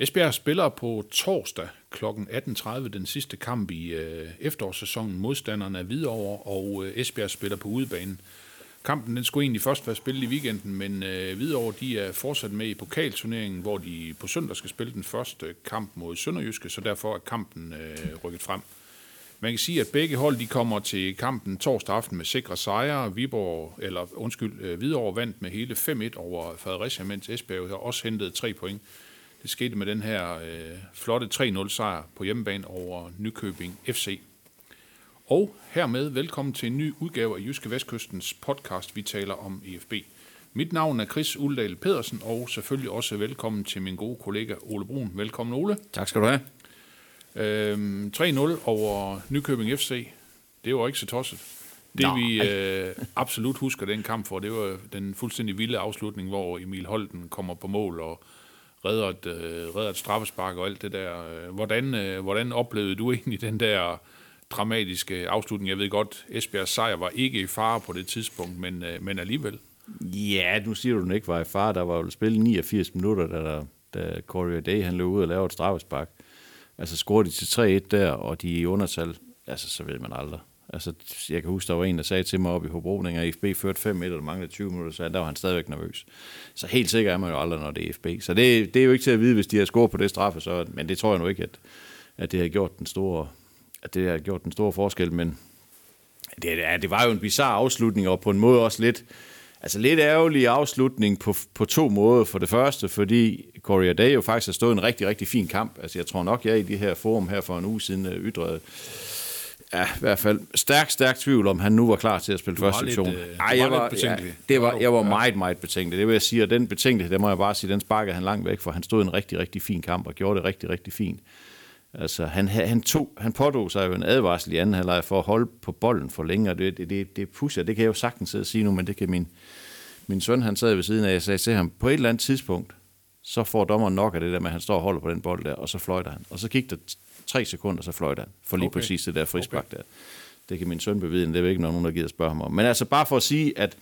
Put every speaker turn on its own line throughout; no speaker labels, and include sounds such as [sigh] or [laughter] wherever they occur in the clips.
Esbjerg spiller på torsdag kl. 18.30 den sidste kamp i øh, efterårssæsonen. Modstanderen er Hvidovre, og øh, Esbjerg spiller på udebanen. Kampen den skulle egentlig først være spillet i weekenden, men øh, Hvidovre de er fortsat med i pokalturneringen, hvor de på søndag skal spille den første kamp mod Sønderjyske, så derfor er kampen øh, rykket frem. Man kan sige, at begge hold de kommer til kampen torsdag aften med sikre sejre. Viborg, eller undskyld, øh, Hvidovre vandt med hele 5-1 over Fredericia, mens Esbjerg har også hentet tre point. Det skete med den her øh, flotte 3-0 sejr på hjemmebane over Nykøbing FC. Og hermed velkommen til en ny udgave af Jyske Vestkystens podcast, vi taler om EFB. Mit navn er Chris Uldal Pedersen, og selvfølgelig også velkommen til min gode kollega Ole Brun. Velkommen Ole.
Tak skal du have.
Øhm, 3-0 over Nykøbing FC. Det var ikke så tosset. Det
Nej.
vi øh, absolut husker den kamp for, det var den fuldstændig vilde afslutning, hvor Emil Holten kommer på mål og redder et, øh, redder et straffespark og alt det der. Øh, hvordan, øh, hvordan oplevede du egentlig den der dramatiske afslutning? Jeg ved godt, Esbjergs sejr var ikke i fare på det tidspunkt, men, øh, men alligevel.
Ja, nu siger du, den ikke var i fare. Der var jo spillet 89 minutter, da, der, da Corey Day han løb ud og lavede et straffespark. Altså scorede de til 3-1 der, og de er i undertal. Altså, så ved man aldrig. Altså, jeg kan huske, der var en, der sagde til mig op i Hobro, at FB førte 5-1, og der manglede 20 minutter, så der var han stadigvæk nervøs. Så helt sikker er man jo aldrig, når det er FB. Så det, det er jo ikke til at vide, hvis de har scoret på det straffe, så, men det tror jeg nu ikke, at, at det har gjort den store, at det har gjort den store forskel, men det, ja, det var jo en bizarre afslutning, og på en måde også lidt, altså lidt ærgerlig afslutning på, på to måder. For det første, fordi Corey Day jo faktisk har stået en rigtig, rigtig fin kamp. Altså jeg tror nok, jeg i det her forum her for en uge siden øh, ytrede, ja, i hvert fald stærk, stærk tvivl om, han nu var klar til at spille første sektion.
øh,
Ej, jeg var. Ja, det var, jeg var meget, meget betænkelig. Det vil jeg sige, og den betænkelighed, det må jeg bare sige, den sparkede han langt væk, for han stod en rigtig, rigtig fin kamp og gjorde det rigtig, rigtig fint. Altså, han, han, tog, han pådrog sig jo en advarsel i anden halvleg for at holde på bolden for længe, og det, det, det, det pusher, det kan jeg jo sagtens sidde og sige nu, men det kan min, min søn, han sad ved siden af, jeg sagde til ham, på et eller andet tidspunkt, så får dommeren nok af det der med, at han står og holder på den bold der, og så fløjter han. Og så gik der tre sekunder, så fløjter han, for lige
Okay.
præcis det der frispark okay. der. Det kan min søn bevidne, det er ikke nogen, der gider spørge ham om. Men altså bare for at sige, at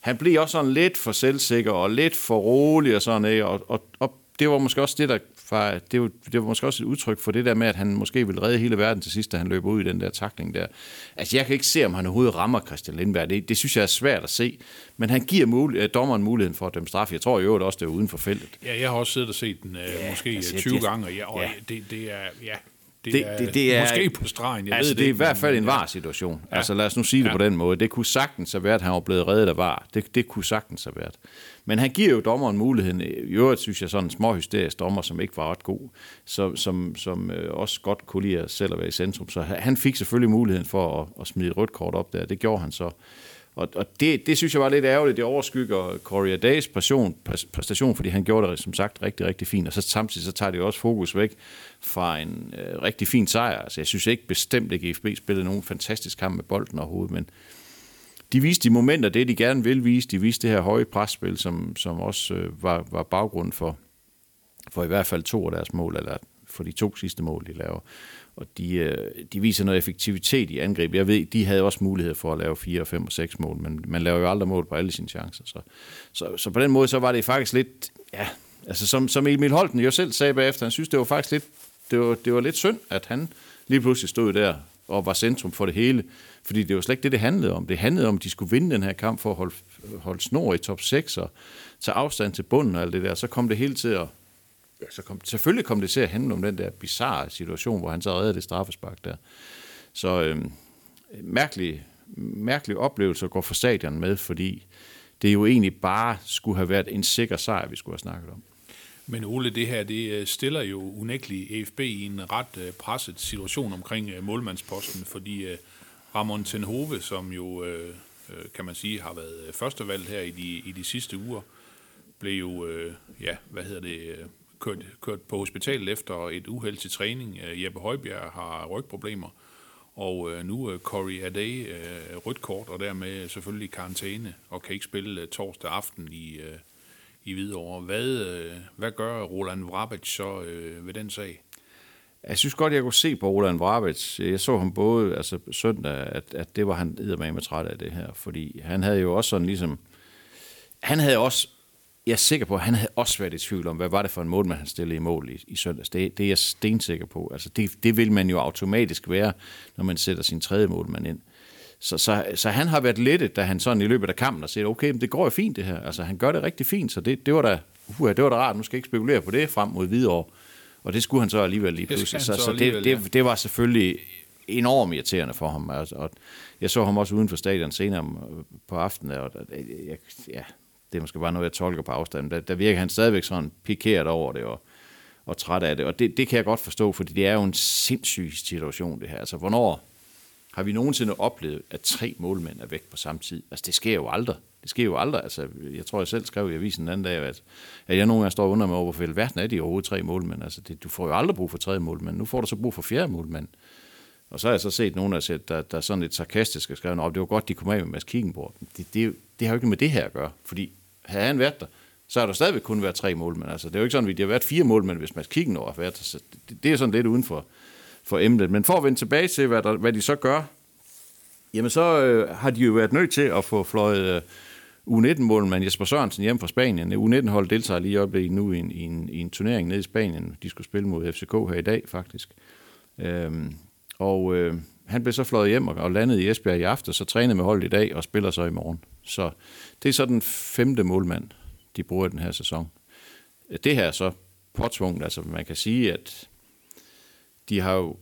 han blev også sådan lidt for selvsikker og lidt for rolig og sådan, ikke? Og, og, og det var måske også det, der var, det, var, det var måske også et udtryk for det der med, at han måske ville redde hele verden til sidst, da han løber ud i den der takling der. Altså, jeg kan ikke se, om han overhovedet rammer Christian Lindberg. Det, det synes jeg er svært at se. Men han giver mul- øh, dommeren muligheden for at dømme straf. Jeg tror jo øvrigt også, det er uden for feltet.
Ja, jeg har også siddet og set den øh,
Ja,
måske
altså,
altså, 20
det-
gange, og, ja, og
ja.
det, det er... Ja, det,
Det,
er,
det, det er
måske på stregen, jeg
altså,
ved
det er i hvert fald en var-situation.
Ja.
Altså lad os nu sige det
Ja.
på den måde. Det kunne sagtens have været, at han var blevet reddet af var. Det, det kunne sagtens have været. Men han giver jo dommeren muligheden. I øvrigt synes jeg sådan en småhysterisk dommer, som ikke var ret god, så, som, som øh, også godt kunne lide at selv at være i centrum. Så han han fik selvfølgelig muligheden for at, at smide et rødt kort op der. Det gjorde han så. Og, og det, det synes jeg var lidt ærgerligt. Det overskygger Corey Days passion, præstation, fordi han gjorde det som sagt rigtig, rigtig fint. Og så samtidig så tager det også fokus væk fra en øh, rigtig fin sejr. Altså jeg synes ikke bestemt at GFB spillede nogen fantastisk kamp med bolden overhovedet, men de viste de momenter, det de gerne vil vise. De viste det her høje presspil, som, som også øh, var, var baggrund for, for i hvert fald to af deres mål, eller for de to sidste mål, de laver. Og de, øh, de viser noget effektivitet i angreb. Jeg ved, de havde også mulighed for at lave 4, 5 og 6 mål, men man laver jo aldrig mål på alle sine chancer. Så, så, så på den måde, så var det faktisk lidt, ja, altså som, som Emil Holten jo selv sagde bagefter, han synes, det var faktisk lidt, det var, det var lidt synd, at han lige pludselig stod der og var centrum for det hele. Fordi det var slet ikke det, det handlede om. Det handlede om, at de skulle vinde den her kamp for at holde, holde snor i top 6 og tage afstand til bunden og alt det der. Så kom det hele til at Ja, så kom, selvfølgelig kom det til at handle om den der bizarre situation, hvor han så redde det straffespark der. Så øh, mærkelig, mærkelig oplevelse at gå fra stadion med, fordi det jo egentlig bare skulle have været en sikker sejr, vi skulle have snakket om.
Men Ole, det her det øh, stiller jo unægteligt EFB i en ret øh, presset situation omkring øh, målmandsposten, fordi Ramon Tenhove, som jo, kan man sige, har været førstevalg her i de, i de sidste uger, blev jo, ja, hvad hedder det, kørt, kørt på hospitalet efter et uheld til træning. Øh, Jeppe Højbjerg har rygproblemer, og øh, nu er Corey Ade øh, rødt kort, og dermed øh, selvfølgelig i karantæne, og kan ikke spille øh, torsdag aften i, øh, i Hvidovre. Hvad, øh, hvad gør Roland Vrabic så øh, ved den sag?
Jeg synes godt, jeg kunne se på Roland Vrabic. Jeg så ham både altså søndag, at, at det var han med træt af det her, fordi han havde jo også sådan ligesom, han havde også, jeg er sikker på, at han havde også været i tvivl om, hvad var det for en mål, man han stillede i mål i, i søndags. Det, det er jeg stensikker på. Altså det, det vil man jo automatisk være, når man sætter sin tredje målmand ind. Så, så, så han har været lettet, da han sådan i løbet af kampen har set, okay, men det går jo fint det her. Altså han gør det rigtig fint, så det, det var da, uh, det var da rart. Nu skal jeg ikke spekulere på det frem mod videre. Og det skulle han så alligevel lige pludselig. Så, så, så det, det, det var selvfølgelig enormt irriterende for ham. Altså, og jeg så ham også uden for stadion senere på aftenen, og jeg, ja, det er måske bare noget, jeg tolker på afstanden. Der, der virker han stadigvæk sådan pikeret over det, og, og træt af det. Og det, det kan jeg godt forstå, fordi det er jo en sindssyg situation, det her. Altså, hvornår har vi nogensinde oplevet, at tre målmænd er væk på samme tid? Altså, det sker jo aldrig. Det sker jo aldrig. Altså, jeg tror, jeg selv skrev i avisen den anden dag, at, at jeg nogle gange står under undrer mig over, hvorfor i verden er de overhovedet tre målmænd. Altså, det, du får jo aldrig brug for tre målmænd. Nu får du så brug for fjerde målmænd. Og så har jeg så set nogen, der, der, der er sådan lidt sarkastisk og skrevet, at det var godt, de kom af med Mads Kickenborg. Det, det, det har jo ikke med det her at gøre, fordi havde han været der, så har der stadigvæk kun været tre målmænd. Altså, det er jo ikke sådan, at de har været fire målmænd, hvis Mads Kickenborg har været der. Så det, det er sådan lidt uden for, for emnet. Men for at vende tilbage til, hvad, der, hvad de så gør, jamen så øh, har de jo været nødt til at få fløjet øh, U19-målmand Jesper Sørensen hjem fra Spanien. U19-hold deltager lige op nu i en, i, en, i en turnering nede i Spanien. De skulle spille mod FCK her i dag, faktisk. Øhm, og øh, han blev så fløjet hjem og, landede landet i Esbjerg i aften, så trænede med holdet i dag og spiller så i morgen. Så det er så den femte målmand, de bruger den her sæson. Det her er så påtvunget, altså man kan sige, at de har jo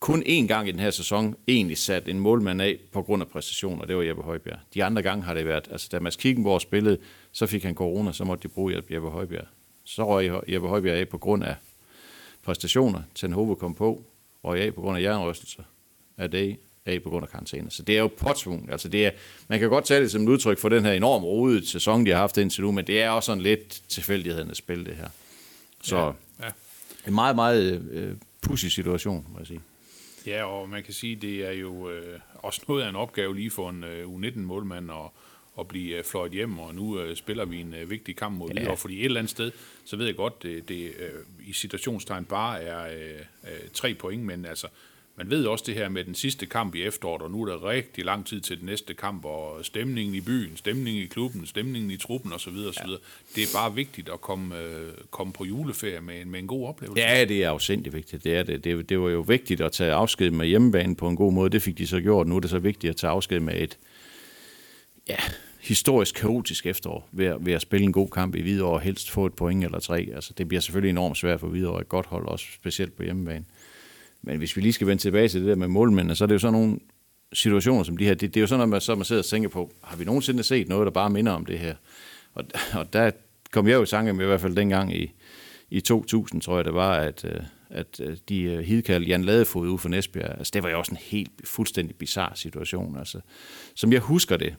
kun én gang i den her sæson egentlig sat en målmand af på grund af præstationer, det var Jeppe Højbjerg. De andre gange har det været, altså da Mads Kikkenborg spillede, så fik han corona, så måtte de bruge Jeppe Højbjerg. Så røg Jeppe Højbjerg af på grund af præstationer. Ten Hove kom på, røg af på grund af jernrystelser. Er det af på grund af karantæne. Så det er jo påtvunget. Altså det er, man kan godt tage det som et udtryk for den her enormt rodede sæson, de har haft indtil nu, men det er også sådan lidt tilfældighedens spil, det her. Så ja, ja. en meget, meget øh, pussy situation, må jeg sige.
Ja, og man kan sige, det er jo øh, også noget af en opgave lige for en øh, U19-målmand at, at blive øh, fløjet hjem, og nu øh, spiller vi en øh, vigtig kamp mod ja. Hvidovre, fordi et eller andet sted, så ved jeg godt, det, det i situationstegn bare er øh, tre point, men altså, man ved også det her med den sidste kamp i efteråret, og nu er der rigtig lang tid til den næste kamp, og stemningen i byen, stemningen i klubben, stemningen i truppen osv. osv. Ja. Det er bare vigtigt at komme, øh, komme på juleferie med, med en god oplevelse.
Ja, det er afsindig vigtigt. Det, er det. Det, det var jo vigtigt at tage afsked med hjemmebane på en god måde. Det fik de så gjort. Nu er det så vigtigt at tage afsked med et ja, historisk kaotisk efterår ved, ved at spille en god kamp i Hvidovre og helst få et point eller tre. Altså, det bliver selvfølgelig enormt svært for Hvidovre et godt hold, også specielt på hjemmebane. Men hvis vi lige skal vende tilbage til det der med målmændene, så er det jo sådan nogle situationer som de her. Det, det er jo sådan, at man, så man sidder og tænker på, har vi nogensinde set noget, der bare minder om det her? Og, og der kom jeg jo i tanke med i hvert fald dengang i, i 2000, tror jeg det var, at, øh, at øh, de øh, hidkaldte Jan Ladefod ude for Næsbjerg, altså det var jo også en helt fuldstændig bizarre situation. Altså, som jeg husker det,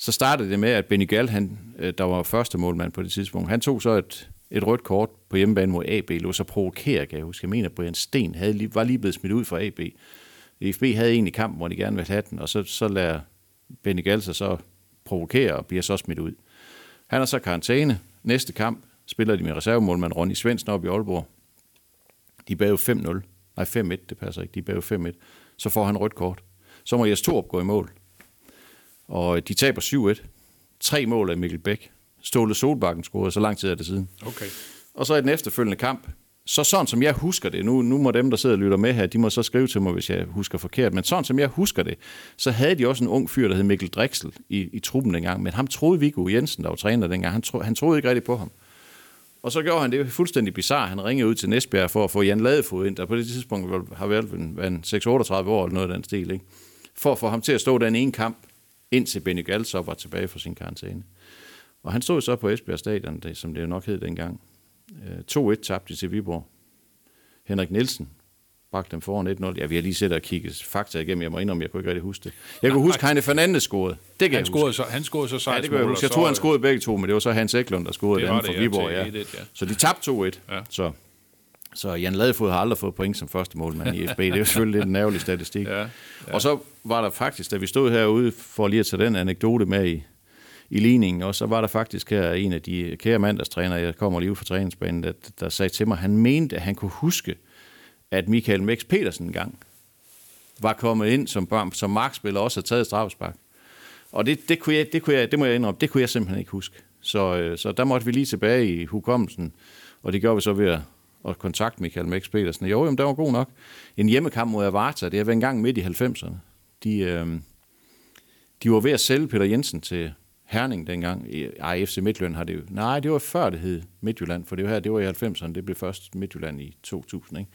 så startede det med, at Benny Gall, han, øh, der var første målmand på det tidspunkt, han tog så et, et rødt kort på hjemmebane mod AB, lå så provokere, kan jeg huske. Jeg mener, at Brian Sten havde, lige, var lige blevet smidt ud fra AB. FB havde egentlig kampen, hvor de gerne ville have den, og så, så lader Benny Galser så provokere og bliver så smidt ud. Han er så karantæne. Næste kamp spiller de med reservemålmand Ronny Svendsen op i Aalborg. De bag 5-0. Nej, 5-1, det passer ikke. De bag 5-1. Så får han rødt kort. Så må Jes Torp gå i mål. Og de taber 7-1. Tre mål af Mikkel Bæk. Ståle Solbakken scorede, så lang tid er det siden.
Okay.
Og så i den efterfølgende kamp, så sådan som jeg husker det, nu, nu må dem, der sidder og lytter med her, de må så skrive til mig, hvis jeg husker forkert, men sådan som jeg husker det, så havde de også en ung fyr, der hed Mikkel Drexel i, i truppen dengang, men ham troede Viggo Jensen, der var træner dengang, han, tro, han troede ikke rigtig på ham. Og så gjorde han det fuldstændig bizarre. Han ringede ud til Næsbjerg for at få Jan Ladefod ind, der på det tidspunkt har været en 6-38 år eller noget af den stil, ikke? for at få ham til at stå den ene kamp, indtil Benny Galsop var tilbage fra sin karantæne. Og han stod så på Esbjerg Stadion, det, som det jo nok hed dengang. 2-1 øh, tabte til Viborg. Henrik Nielsen bragte dem foran 1-0. Ja, vi har lige set og kigget fakta igennem. Jeg må indrømme, jeg kunne ikke rigtig huske det. Jeg kunne huske, at Heine Fernandes scorede. Det kan
Han
jeg huske.
scorede så, han scorede så
Ja,
sejt
det kan jeg huske. Jeg tror, han scorede begge to, men det var så Hans Eklund, der scorede
Det
den for
det, ja,
Viborg. Ja.
1-1, ja.
Så de tabte 2-1.
Ja.
Så, så Jan Ladefod har aldrig fået point som første målmand i FB. Det er jo selvfølgelig lidt en ærgerlig statistik. [laughs]
Ja, ja.
Og så var der faktisk, da vi stod herude for lige at tage den anekdote med i, i ligningen, og så var der faktisk her en af de kære mandagstrænere, jeg kommer lige ud fra træningsbanen, der, der sagde til mig, han mente, at han kunne huske, at Michael Mix Petersen engang var kommet ind som, børn, som markspiller og også havde taget straffespark. Og det, det, kunne jeg, det, kunne jeg, det må jeg indrømme, det kunne jeg simpelthen ikke huske. Så, øh, så der måtte vi lige tilbage i hukommelsen, og det gjorde vi så ved at, at kontakte Michael Max Petersen. Jo, jamen, der var god nok. En hjemmekamp mod Avarta, det har været en gang midt i 90'erne. De, øh, de var ved at sælge Peter Jensen til Herning dengang. Ej, FC Midtjylland har det jo... Nej, det var før det hed Midtjylland, for det var her, det var i 90'erne. Det blev først Midtjylland i 2000, ikke?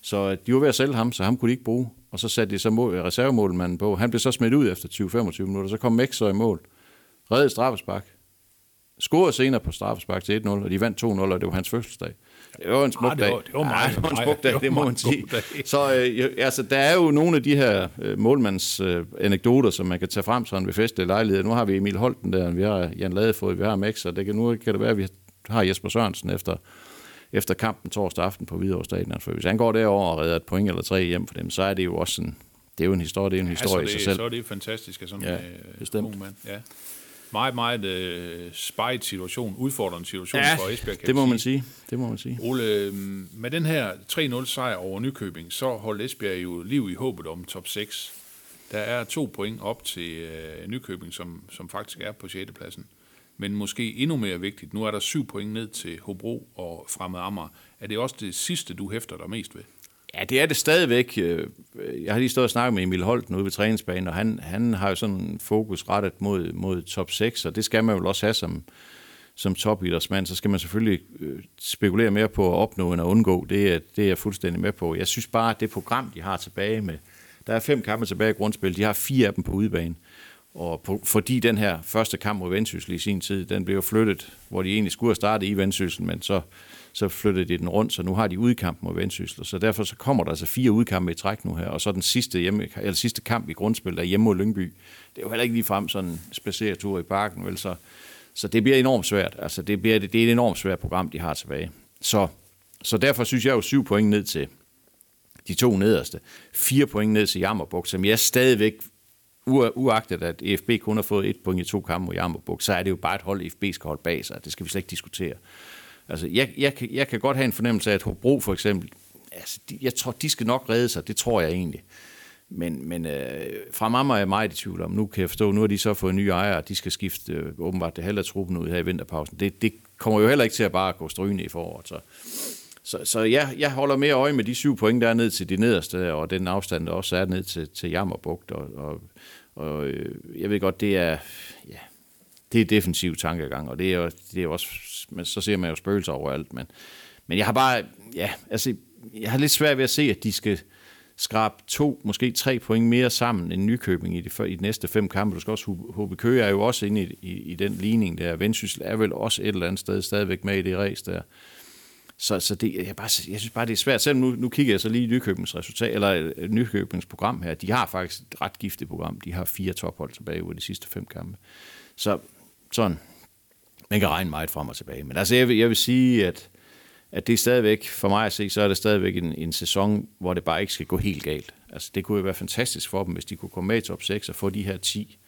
Så øh, de var ved at sælge ham, så ham kunne de ikke bruge. Og så satte de så mål, reservemålmanden på. Han blev så smidt ud efter 20-25 minutter. Så kom Mex så i mål. Reddet straffespark. Scorede senere på straffespark til 1-0, og de vandt 2-0, og det var hans fødselsdag. Det var en smuk
Ah, det var-
dag.
det var meget-
Ja, det var en smuk dag,
det
det må man sige. Så øh, altså, der er jo nogle af de her øh, målmands øh, anekdoter, som man kan tage frem sådan ved festlige lejligheder. Nu har vi Emil Holten der, vi har Jan Ladefod, vi har Max, og det kan, nu kan det være, at vi har Jesper Sørensen efter, efter kampen torsdag aften på Hvidovre Stadion. For hvis han går derover og redder et point eller tre hjem for dem, så er det jo også en, det er jo en historie, det er en historie
altså,
i
det,
sig selv.
Så er det fantastisk at sådan
Ja,
en øh,
bestemt.
ung mand. Ja. Meget, meget øh, spejt situation, udfordrende situation
Ja,
for Esbjerg, kan
det må man sige. Det må man sige.
Ole, øhm, med den her 3-0 sejr over Nykøbing, så holdt Esbjerg jo liv i håbet om top 6. Der er to point op til øh, Nykøbing, som, som faktisk er på 6. pladsen. Men måske endnu mere vigtigt, nu er der syv point ned til Hobro og Fremad Amager. Er det også det sidste, du hæfter dig mest ved?
Ja, det er det stadigvæk. Øh, øh, jeg har lige stået og snakket med Emil Holten ude ved træningsbanen, og han, han har jo sådan fokus rettet mod, mod top 6, og det skal man vel også have som, som topidrætsmand. Så skal man selvfølgelig øh, spekulere mere på at opnå end at undgå. Det er, det er jeg fuldstændig med på. Jeg synes bare, at det program, de har tilbage med... Der er fem kampe tilbage i grundspil. De har fire af dem på udebane. Og på, fordi den her første kamp mod Vendsyssel i sin tid, den blev jo flyttet, hvor de egentlig skulle have startet i Vendsyssel, men så, så flyttede de den rundt, så nu har de udkamp mod Vendsyssel. Så derfor så kommer der altså fire udkampe i træk nu her, og så den sidste, hjemme, eller sidste kamp i grundspil, der er hjemme mod Lyngby. Det er jo heller ikke lige frem sådan en spaceretur i parken, vel? Så, så det bliver enormt svært. Altså det, bliver, det det er et enormt svært program, de har tilbage. Så, så derfor synes jeg jo syv point ned til de to nederste. Fire point ned til Jammerbuk, som jeg stadigvæk uagtet at EFB kun har fået et point i to kampe mod Jammerbuk, så er det jo bare et hold, EFB skal holde bag sig. Det skal vi slet ikke diskutere. Altså, jeg, jeg, kan- jeg kan godt have en fornemmelse af, at Hobro for eksempel, altså, de, jeg tror, de skal nok redde sig. Det tror jeg egentlig. Men, men øh, fra mamma er jeg meget i tvivl om. Nu kan jeg forstå, nu har de så fået nye ejere, og de skal skifte øh, åbenbart det halve af truppen ud her i vinterpausen. Det, det kommer jo heller ikke til at bare gå strygende i foråret. Så, så, så jeg, jeg holder mere øje med de syv point, der er ned til de nederste, og den afstand, der også er ned til, til Jammerbugt. Og, og, og øh, jeg ved godt, det er, ja, det er defensiv tankegang, og det er jo, det er jo også, men så ser man jo spøgelser overalt. Men, men jeg har bare, ja, altså, jeg har lidt svært ved at se, at de skal skrabe to, måske tre point mere sammen end Nykøbing i de, i de næste fem kampe. Du skal også, HB Køge er jo også inde i, i, i den ligning der. Vendsyssel er vel også et eller andet sted stadigvæk med i det race der. Så, så det, jeg, bare, jeg synes bare, det er svært. Selvom nu, nu kigger jeg så lige i Nykøbings resultat, eller øh, Nykøbings program her. De har faktisk et ret giftigt program. De har fire tophold tilbage ud af de sidste fem kampe. Så sådan, man kan regne meget frem og tilbage. Men altså, jeg vil, jeg vil sige, at, at det er stadigvæk, for mig at se, så er det stadigvæk en, en sæson, hvor det bare ikke skal gå helt galt. Altså, det kunne jo være fantastisk for dem, hvis de kunne komme med i top 6 og få de her 10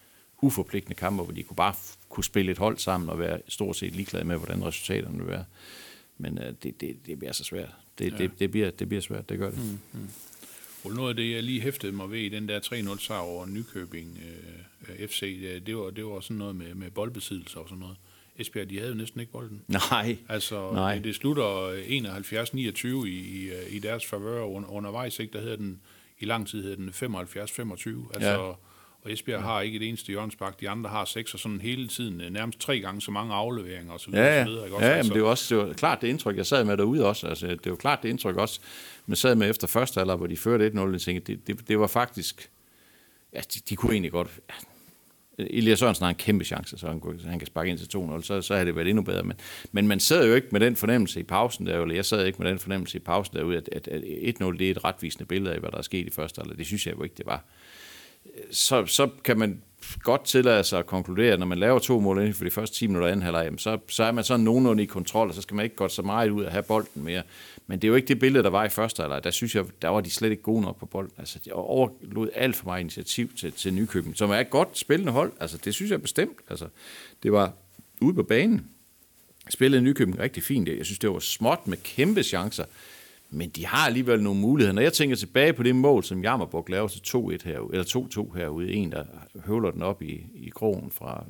uforpligtende kampe, hvor de kunne bare kunne spille et hold sammen og være stort set ligeglade med, hvordan resultaterne vil være. Men øh, det, det, det bliver så svært. Det, ja. det, det, bliver, det bliver svært, det gør det. Mm.
Og noget af det, jeg lige hæftede mig ved i den der 3-0 sejr over Nykøbing øh, FC, det, var, det var sådan noget med, med boldbesiddelse og sådan noget. Esbjerg, de havde jo næsten ikke bolden.
Nej,
Altså,
Nej.
det, det slutter 71-29 i, i, i deres favør under, undervejs, ikke? Der hedder den, i lang tid hedder den 75-25. Altså,
Ja.
Og Esbjerg har ikke et eneste hjørnsbak, de andre har seks, og sådan hele tiden øh, nærmest tre gange så mange afleveringer og så videre.
Ja,
og
ja.
så videre ikke? Også,
ja
altså,
men det er jo også det var klart det indtryk, jeg sad med derude også. Altså, det er jo klart det indtryk også. Men sad med efter første alder, hvor de førte 1-0, og tænkte, det, det, det var faktisk... Ja, de, de kunne egentlig godt... Ja, Elias Sørensen har en kæmpe chance, så han, så han kan sparke ind til 2-0, så, så havde det været endnu bedre. Men, men man sad jo ikke med den fornemmelse i pausen der, eller jeg sad ikke med den fornemmelse i pausen derude, at, at, at 1-0 det er et retvisende billede af, hvad der er sket i første halvleg. Det synes jeg jo ikke, det var. Så, så kan man godt tillade sig at konkludere, at når man laver to mål inden for de første 10 minutter anden halvleg, så, så er man sådan nogenlunde i kontrol, og så skal man ikke gå så meget ud og have bolden mere. Men det er jo ikke det billede, der var i første halvleg. Der synes jeg, der var de slet ikke gode nok på bolden. Altså, de overlod alt for meget initiativ til, til Nykøbing, som er et godt spillende hold. Altså, det synes jeg bestemt. Altså, det var ude på banen. Spillede Nykøbing rigtig fint. Jeg synes, det var småt med kæmpe chancer. Men de har alligevel nogle muligheder. Når jeg tænker tilbage på det mål, som Jammerburg laver til 2-1 herude, eller 2-2 herude, en, der høvler den op i, i krogen fra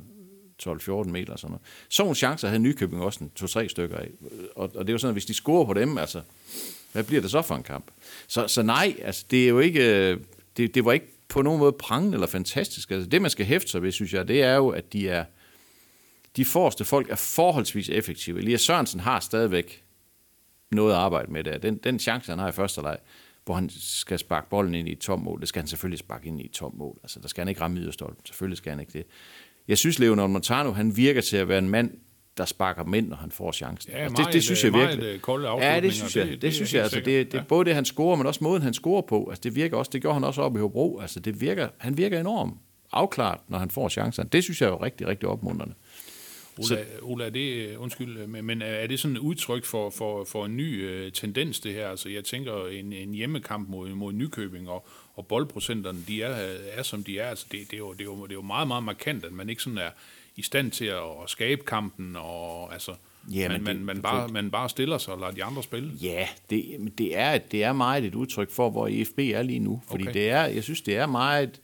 12-14 meter og sådan noget. Sådan nogle chancer havde Nykøbing også en to-tre stykker af. Og, og det er jo sådan, at hvis de scorer på dem, altså, hvad bliver det så for en kamp? Så, så nej, altså, det er jo ikke, øh, det, det var ikke på nogen måde prangende eller fantastisk. Altså, det, man skal hæfte sig ved, synes jeg, det er jo, at de er, de forreste folk er forholdsvis effektive. Elias Sørensen har stadigvæk noget at arbejde med der. Den, den chance, han har i første leg, hvor han skal sparke bolden ind i et tom mål, det skal han selvfølgelig sparke ind i et tom mål. Altså, der skal han ikke ramme yderstolpen. Selvfølgelig skal han ikke det. Jeg synes, Leonardo Montano, han virker til at være en mand, der sparker mænd, når han får chancen.
Ja,
Altså,
meget,
det, det synes jeg
meget,
virkelig.
øh, kolde
Ja, det synes jeg.
Det-
Det,
det
synes jeg. Altså, det, det
Ja.
både det, han scorer, men også måden, han scorer på. Altså, det virker også. Det gjorde han også op i Hobro. Altså, det virker, han virker enormt afklaret, når han får chancen. Det synes jeg er jo rigtig, rigtig opmuntrende.
Ola, Ola er det, øh, undskyld, øh, men, men er det sådan et udtryk for, for, for en ny øh, tendens, det her? Altså, jeg tænker, en, en hjemmekamp mod, mod Nykøbing, og, og boldprocenterne, de er, er som de er. Altså, det, det, er jo, det, er jo, det er jo meget, meget markant, at man ikke sådan er i stand til at, at skabe kampen, og altså,
Ja,
man,
men
man,
det-
man, bare, man bare stiller sig og lader de andre spille.
Ja, det, det, er, det er meget et udtryk for, hvor IFB er lige nu. Fordi
okay.
det er, jeg synes, det er meget,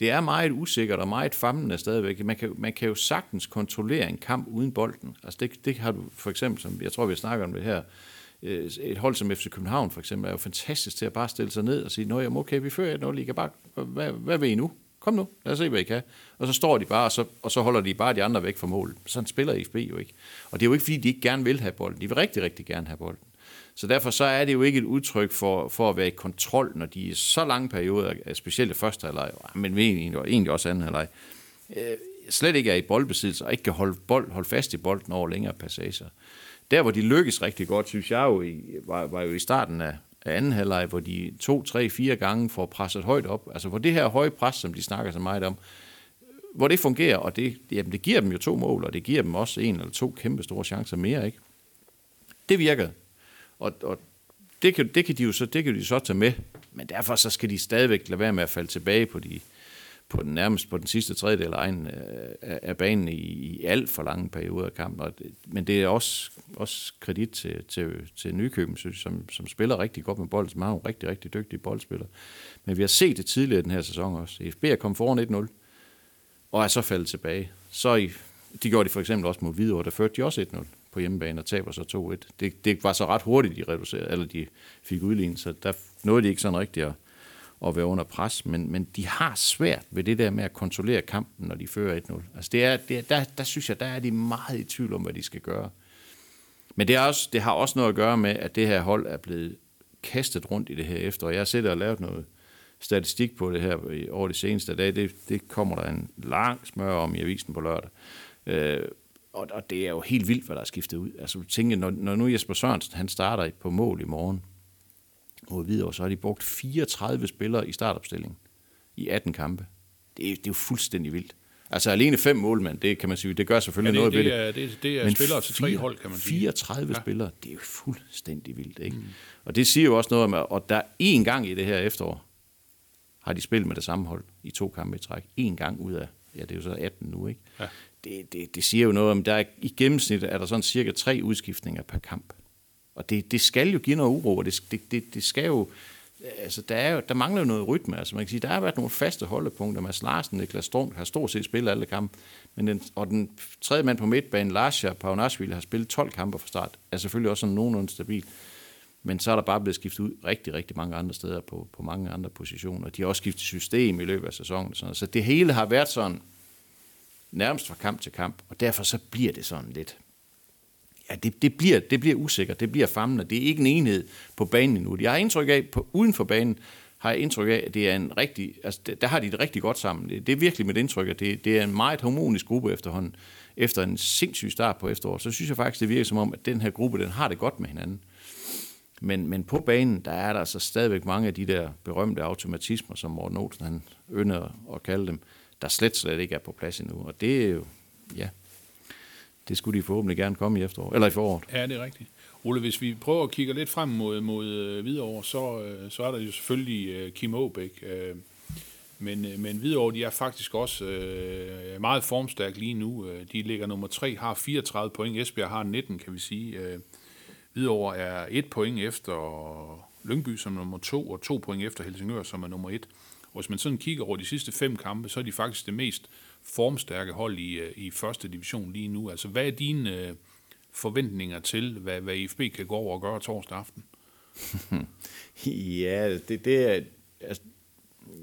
det er meget usikkert og meget famlende stadigvæk. Man kan, man kan jo sagtens kontrollere en kamp uden bolden. Altså det, det har du for eksempel, som jeg tror, vi snakker om det her, øh, et hold som FC København for eksempel, er jo fantastisk til at bare stille sig ned og sige, nå jamen okay, vi fører 1-0, I kan bare, hvad, hvad vil I nu? Kom nu, lad os se, hvad I kan. Og så står de bare, og så, og så holder de bare de andre væk fra målet. Sådan spiller IFB jo ikke. Og det er jo ikke, fordi de ikke gerne vil have bolden. De vil rigtig, rigtig gerne have bolden. Så derfor så er det jo ikke et udtryk for, for at være i kontrol, når de i så lange perioder, specielt det første halvleg, men egentlig, egentlig også anden halvleg, øh, slet ikke er i boldbesiddelse og ikke kan holde, bold, holde fast i bolden over længere passager. Der, hvor de lykkes rigtig godt, synes jeg jo, i, var, var jo i starten af, af anden halvleg, hvor de to, tre, fire gange får presset højt op. Altså hvor det her høje pres, som de snakker så meget om, hvor det fungerer, og det, jamen, det giver dem jo to mål, og det giver dem også en eller to kæmpe store chancer mere, ikke? Det virker. Og, og det, kan, det, kan de jo så, det kan de så tage med, men derfor så skal de stadigvæk lade være med at falde tilbage på, de, på den nærmest på den sidste tredjedel af, egen, øh, af, af banen i, i alt for lange perioder af kampen. Og det, men det er også, også kredit til, til, til Nykøben, som, som spiller rigtig godt med bold, som er nogle rigtig, rigtig dygtige boldspillere. Men vi har set det tidligere i den her sæson også. FB er kommet foran 1-0, og er så faldet tilbage. Så i, de gjorde de for eksempel også mod Hvidovre, der førte de også 1-0 på hjemmebane og taber så 2-1. Det, det var så ret hurtigt, de reducerede, eller de fik udlignet, så der nåede de ikke sådan rigtigt at, at være under pres, men, men de har svært ved det der med at kontrollere kampen, når de fører 1-0. Altså det er, det er, der, der synes jeg, der er de meget i tvivl om, hvad de skal gøre. Men det, er også, det har også noget at gøre med, at det her hold er blevet kastet rundt i det her efter, og Jeg sidder og lavet noget statistik på det her i- over de seneste dage. Det, det kommer der en lang smør om i avisen på lørdag. Øh, og, og det er jo helt vildt, hvad der er skiftet ud. Altså, tænk, når, når nu Jesper Sørensen han starter på mål i morgen mod Hvidovre, så har de brugt 34 spillere i startopstillingen i 18 kampe. Det er, det er jo fuldstændig vildt. Altså alene fem målmænd, det kan man sige, det gør
Ja,
selvfølgelig
det,
noget ved
det,
det.
er, det, det er
Men
spillere til tre hold, kan man sige.
34
Ja.
ja. spillere, det er jo fuldstændig vildt, ikke? Mm. Og det siger jo også noget om, at og der en gang i det her efterår, har de spillet med det samme hold i to kampe i træk. En gang ud af, ja, det er jo så 18 nu, ikke?
Ja.
Det, det, det siger jo noget om, der er, i gennemsnit er der sådan cirka tre udskiftninger per kamp. Og det, det skal jo give noget uro, og det, det, det, det skal jo, øh, altså der, er jo, der mangler jo noget rytme. Altså man kan sige, der har været nogle faste holdepunkter. Mads Larsen, Niklas Strøm har stort set spillet alle kampe. Men den, og den tredje mand på midtbanen, Larsja Paunashvili, har spillet 12 kampe fra start. Er selvfølgelig også sådan nogenlunde stabil. Men så er der bare blevet skiftet ud rigtig, rigtig mange andre steder på, på mange andre positioner. De har også skiftet system i løbet af sæsonen. og Sådan. Så det hele har været sådan nærmest fra kamp til kamp, og derfor så bliver det sådan lidt ja, det, det, bliver, det bliver usikkert, det bliver famlende. Det er ikke en enhed på banen endnu. Jeg har indtryk af, på uden for banen har jeg indtryk af, at det er en rigtig, altså der- der har de det rigtig godt sammen. Det, det er virkelig mit indtryk, at det, det er en meget harmonisk gruppe efterhånden. Efter en sindssyg start på efteråret, så synes jeg faktisk, det virker som om, at den her gruppe, den har det godt med hinanden. Men, men på banen, der er der altså stadigvæk mange af de der berømte automatismer, som Morten Olsen han ynder at kalde dem, der slet, slet ikke er på plads endnu. Og det er jo, ja, det skulle de forhåbentlig gerne komme i efterår, eller i foråret.
Ja, det er rigtigt. Ole, hvis vi prøver at kigge lidt frem mod, mod øh, Hvidovre, så, øh, så er der jo selvfølgelig øh, Kim Aabæk. Men, men Hvidovre, de er faktisk også øh, meget formstærke lige nu. De ligger nummer 3, har 34 point. Esbjerg har 19, kan vi sige. Hvidovre er et point efter Lyngby som nummer 2, og to point efter Helsingør som er nummer 1. Hvis man sådan kigger over de sidste fem kampe, så er de faktisk det mest formstærke hold i, øh, i første division lige nu. Altså, hvad er dine øh, forventninger til, hvad, hvad IFB kan gå over og gøre torsdag aften? [laughs]
Ja, det, det er... Altså,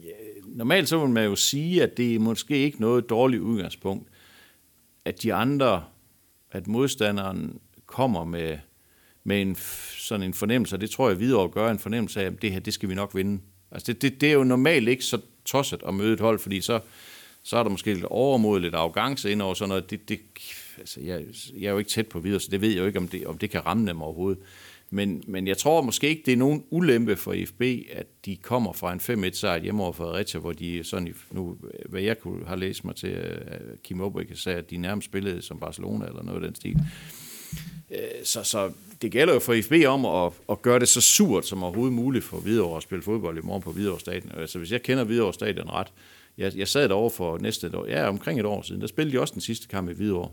ja, normalt så vil man jo sige, at det er måske ikke noget dårligt udgangspunkt, at de andre, at modstanderen kommer med, med en, sådan en fornemmelse, og det tror jeg videre gør en fornemmelse af, at det her, det skal vi nok vinde. Altså det, det, det er jo normalt ikke så tosset at møde et hold, fordi så, så er der måske lidt overmod, lidt arrogance ind over sådan noget. Det, det, altså jeg, jeg er jo ikke tæt på videre, så det ved jeg jo ikke, om det, om det kan ramme dem overhovedet. Men, men jeg tror måske ikke, det er nogen ulempe for IFB, at de kommer fra en 5-1 sejr hjemme over Fredericia, hvor de sådan, i- nu, hvad jeg kunne have læst mig til, øh, Kim Obrik sagde, at de nærmest spillede som Barcelona eller noget af den stil. Øh, så, så det gælder jo for IFB om at, at gøre det så surt som overhovedet muligt for Hvidovre at spille fodbold i morgen på Hvidovre Stadion. Altså hvis jeg kender Hvidovre Stadion ret, jeg, jeg sad derovre for næste et år, ja, omkring et år siden, der spillede de også den sidste kamp i Hvidovre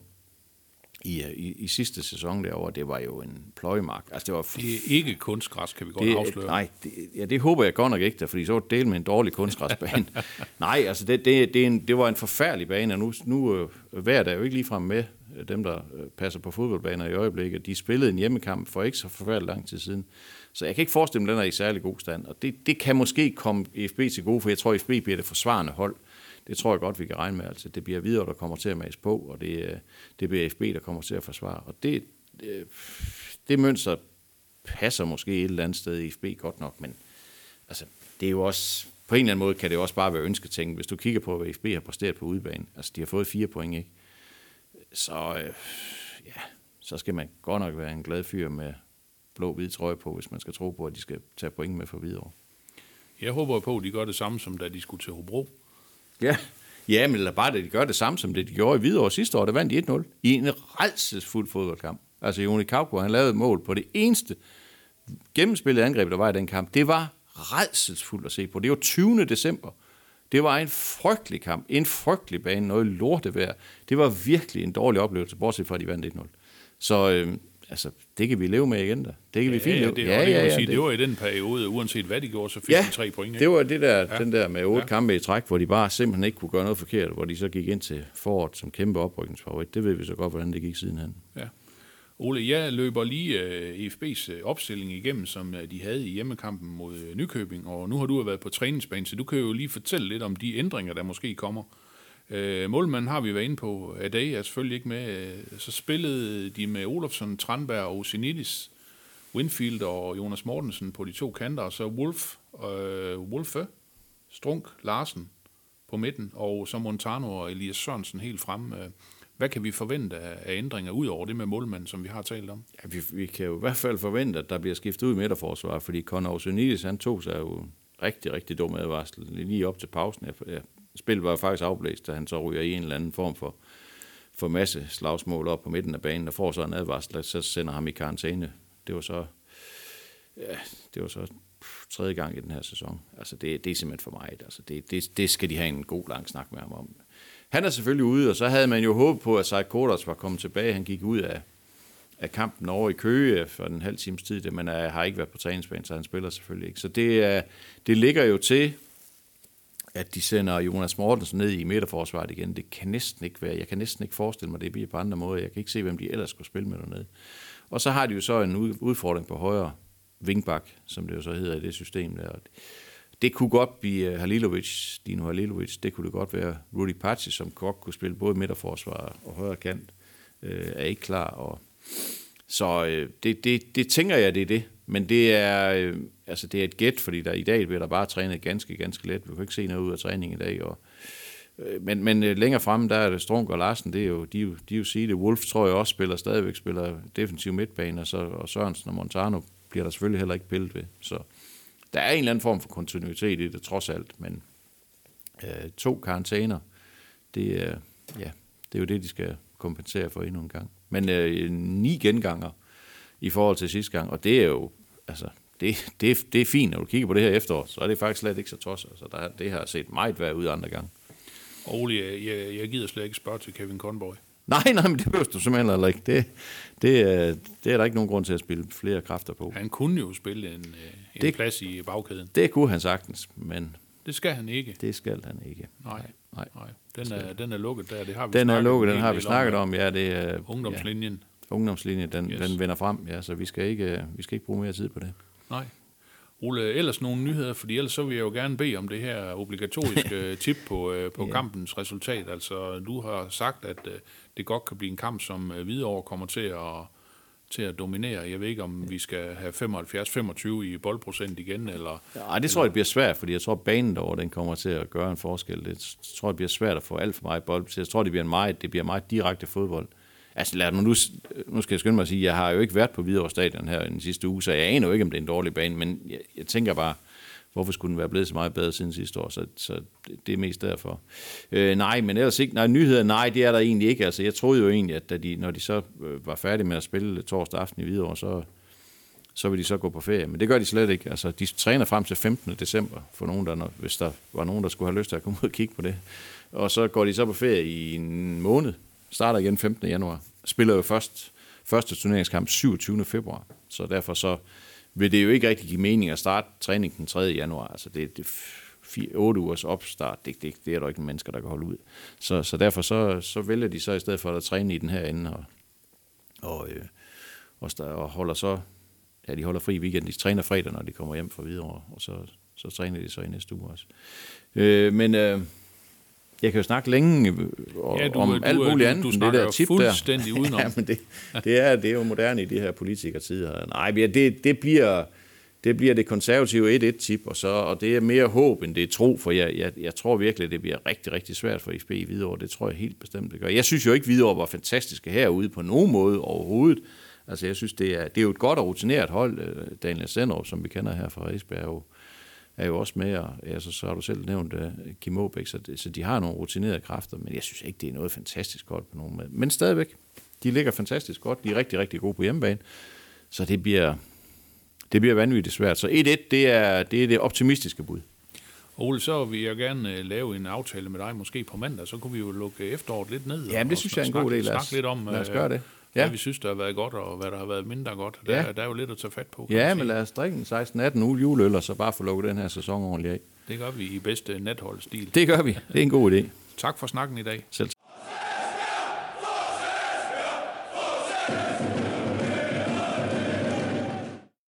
i, øh, i, i sidste sæson derovre. Det var jo en pløjemark. Altså det var
Det er ikke kunstgræs, kan vi godt
det,
afsløre.
Nej, det, ja, det håber jeg godt nok ikke, da, fordi så var det del med en dårlig kunstgræsbane. [laughs] nej, altså det, det, det, er en, det var en forfærdelig bane, og nu, nu øh, hver der jo ikke ligefrem med Øh, dem, der øh, passer på fodboldbaner i øjeblikket. De spillede en hjemmekamp for ikke så forfærdelig lang tid siden. Så jeg kan ikke forestille mig, at den er i særlig god stand. Og det, det kan måske komme FB til gode, for jeg tror, at FB bliver det forsvarende hold. Det tror jeg godt, vi kan regne med. Altså, det bliver videre, der kommer til at mase på, og det, øh, det bliver FB, der kommer til at forsvare. Og det, det, det mønster passer måske et eller andet sted i FB godt nok, men altså, det er jo også, på en eller anden måde kan det jo også bare være ønsketænkning. Hvis du kigger på, hvad FB har præsteret på udebane, altså de har fået fire point, ikke? Så, øh, ja, så skal man godt nok være en glad fyr med blå-hvid trøje på, hvis man skal tro på, at de skal tage point med for videre.
Jeg håber på, at de gør det samme, som da de skulle til Hobro.
Ja. Ja, men eller bare, at de gør det samme, som det de gjorde i Hvidovre sidste år. Der vandt de 1-0 i en redselsfuld fodboldkamp. Altså, Joni Kauko, han lavede mål på det eneste gennemspillede angreb, der var i den kamp. Det var redselsfuldt at se på. Det var 20. december. Det var en frygtelig kamp. En frygtelig bane. Noget lortevejr. Det var virkelig en dårlig oplevelse, bortset fra, at de vandt 1-0. Så øh, altså, det kan vi leve med igen da. Det kan vi fint
ja,
leve
det, ja, det, ja, ja, sige, det, var i den periode, uanset hvad de gjorde, så fik
Ja,
de tre point. Ikke?
det var det der, ja.
Ja.
den der med otte
Ja.
ja. kampe i træk, hvor de bare simpelthen ikke kunne gøre noget forkert, hvor de så gik ind til foråret som kæmpe oprykningsfavorit. Det ved vi så godt, hvordan det gik sidenhen.
Ja. Ole, jeg løber lige øh, EFB's øh, opstilling igennem, som øh, de havde i hjemmekampen mod Nykøbing, og nu har du været på træningsbanen, så du kan jo lige fortælle lidt om de ændringer, der måske kommer. Uh, målmanden har vi været inde på. Adai er selvfølgelig ikke med. Så spillede de med Olofsson, Tranberg og Sinidis, Winfield og Jonas Mortensen på de to kanter, og så Wolf, øh, Wolfe, Strunk, Larsen på midten, og så Montano og Elias Sørensen helt frem. Øh hvad kan vi forvente af ændringer ud over det med målmanden, som vi har talt om?
Ja, vi, vi kan jo i hvert fald forvente, at der bliver skiftet ud i midterforsvar, fordi Conor Osunidis, han tog sig jo rigtig, rigtig dum advarsel lige op til pausen. Ja, spillet var faktisk afblæst, da han så ryger i en eller anden form for, for masse slagsmål op på midten af banen, og får så en advarsel, så sender ham i karantæne. Det var så, ja, det var så tredje gang i den her sæson. Altså, det, det er simpelthen for mig. Altså, det, det, det skal de have en god lang snak med ham om. Han er selvfølgelig ude, og så havde man jo håbet på, at Seid Kordas var kommet tilbage. Han gik ud af, af kampen over i Køge for en halv times tid, men uh, har ikke været på træningsbanen, så han spiller selvfølgelig ikke. Så det, uh, det ligger jo til, at de sender Jonas Mortensen ned i midterforsvaret igen. Det kan næsten ikke være. Jeg kan næsten ikke forestille mig, det bliver på andre måder. Jeg kan ikke se, hvem de ellers skulle spille med dernede. Og så har de jo så en udfordring på højre vingbak, som det jo så hedder i det system der. Det kunne godt blive øh, Halilovic, Dino Halilovic. Det kunne det godt være Rudi Paci, som godt kunne spille både midterforsvar og højre kant. Øh, er ikke klar, og Så øh, det, det, det tænker jeg, det er det. Men det er, øh, altså det er et gæt, fordi der i dag bliver der bare trænet ganske, ganske let. Vi kan ikke se noget ud af træningen i dag. Og, øh, men, men øh, længere fremme, der er det Strunk og Larsen, det er jo, de, jo, de er jo sige det. Wolf tror jeg også spiller, stadigvæk spiller defensiv midtbane, og, så, og Sørensen og Montano bliver der selvfølgelig heller ikke pillet ved. Så der er en eller anden form for kontinuitet i det, trods alt, men øh, to karantæner, det er, ja, det er jo det, de skal kompensere for endnu en gang. Men øh, ni genganger i forhold til sidste gang, og det er jo, altså, det, det, det er fint, når du kigger på det her efterår, så er det faktisk slet ikke så tosset. Altså, der, det har set meget værd ud andre gange.
Ole, jeg, jeg, gider slet ikke spørge til Kevin Conboy.
Nej, nej, men det behøver du simpelthen heller ikke. Det, det, er, det er der ikke nogen grund til at spille flere kræfter på.
Han kunne jo spille en, øh, en
Det-
plads i bagkæden.
Det kunne han sagtens, men
Det skal han ikke.
det skal han ikke.
Nej,
Nej.
nej. Den er, den er lukket der. Det har vi
Den er lukket,
en
den har vi snakket om. Ja, det er
Ungdomslinjen.
Ja, ungdomslinjen, den,
Yes.
den vender frem, ja, så vi skal ikke, vi skal ikke bruge mere tid på det.
Nej. Ole, ellers nogle nyheder, fordi ellers så vil jeg jo gerne bede om det her obligatoriske [laughs] tip på, øh, på
Ja.
kampens resultat. Altså, du har sagt, at øh, det godt kan blive en kamp, som øh, Hvidovre kommer til at, til at dominere. Jeg ved ikke, om vi skal have 75-25 i boldprocent igen, eller...
Ja, det tror jeg, det bliver svært, fordi jeg tror, at banen derovre, den kommer til at gøre en forskel. Det tror jeg, det bliver svært at få alt for meget bold. Jeg tror, det bliver, en meget, det bliver meget direkte fodbold. Altså lad nu, nu, nu skal jeg skynde mig at sige, jeg har jo ikke været på Hvidovre Stadion her den sidste uge, så jeg aner jo ikke, om det er en dårlig bane, men jeg, jeg tænker bare, hvorfor skulle den være blevet så meget bedre siden sidste år, så, så det, er mest derfor. Øh, nej, men ellers ikke, nej, nyheder, nej, det er der egentlig ikke. Altså, jeg troede jo egentlig, at da de, når de så øh, var færdige med at spille torsdag aften i Hvidovre, så, så vil de så gå på ferie. Men det gør de slet ikke. Altså, de træner frem til 15. december, for nogen, der, hvis der var nogen, der skulle have lyst til at komme ud og kigge på det. Og så går de så på ferie i en måned. Starter igen 15. januar. Spiller jo først første turneringskamp 27. februar. Så derfor så vil det jo ikke rigtig give mening at starte træning den 3. januar. Altså det, det 8 ugers opstart, det, det, det er der ikke mennesker, der kan holde ud. Så, så derfor så, så vælger de så i stedet for at træne i den her ende, og, og, øh, og, og holder så, ja, de holder fri i weekend. De træner fredag, når de kommer hjem fra Hvidovre, og så, så træner de så i næste uge også. Øh, men øh, jeg kan jo snakke længe øh, og,
Ja, du-
du, om
du-
alt
du
muligt andet, end det
snakker
der tip der.
fuldstændig [laughs] udenom.
ja, men det, det, er, det er jo moderne i de her politikertider. Nej, men det, det bliver... Det bliver det konservative 1-1-tip, og, så, og det er mere håb, end det er tro, for jeg, jeg, jeg tror virkelig, at det bliver rigtig, rigtig svært for XB i Hvidovre. Det tror jeg helt bestemt, det gør. Jeg synes jo ikke, Hvidovre var fantastiske herude på nogen måde overhovedet. Altså, jeg synes, det er, det er jo et godt og rutineret hold. Øh, Daniel Sendrup, som vi kender her fra Esbjerg, er jo, også med, og altså, så har du selv nævnt uh, Kim Aabæk, så, det, så de har nogle rutinerede kræfter, men jeg synes ikke, det er noget fantastisk godt på nogen måde. Men stadigvæk, de ligger fantastisk godt, de er rigtig, rigtig gode på hjemmebane, så det bliver, det bliver vanvittigt svært. Så 1-1, det er, det er det optimistiske bud.
Ole, så vil jeg gerne øh, lave en aftale med dig, måske på mandag, så kunne vi jo lukke efteråret lidt ned.
Jamen, det synes jeg er en god idé. Lad os-
Snakke lidt om,
lad os
øh,
gøre det.
Hvad
Ja.
vi synes, der har været godt, og hvad der har været mindre godt. Der,
Ja.
der er jo lidt at tage fat på.
Ja, men lad os drikke en 16-18 uge juleøl, og så bare få lukket den her sæson ordentligt af.
Det gør vi i bedste natholdstil.
Det gør vi. Det er en god idé.
Tak for snakken i dag.
Selv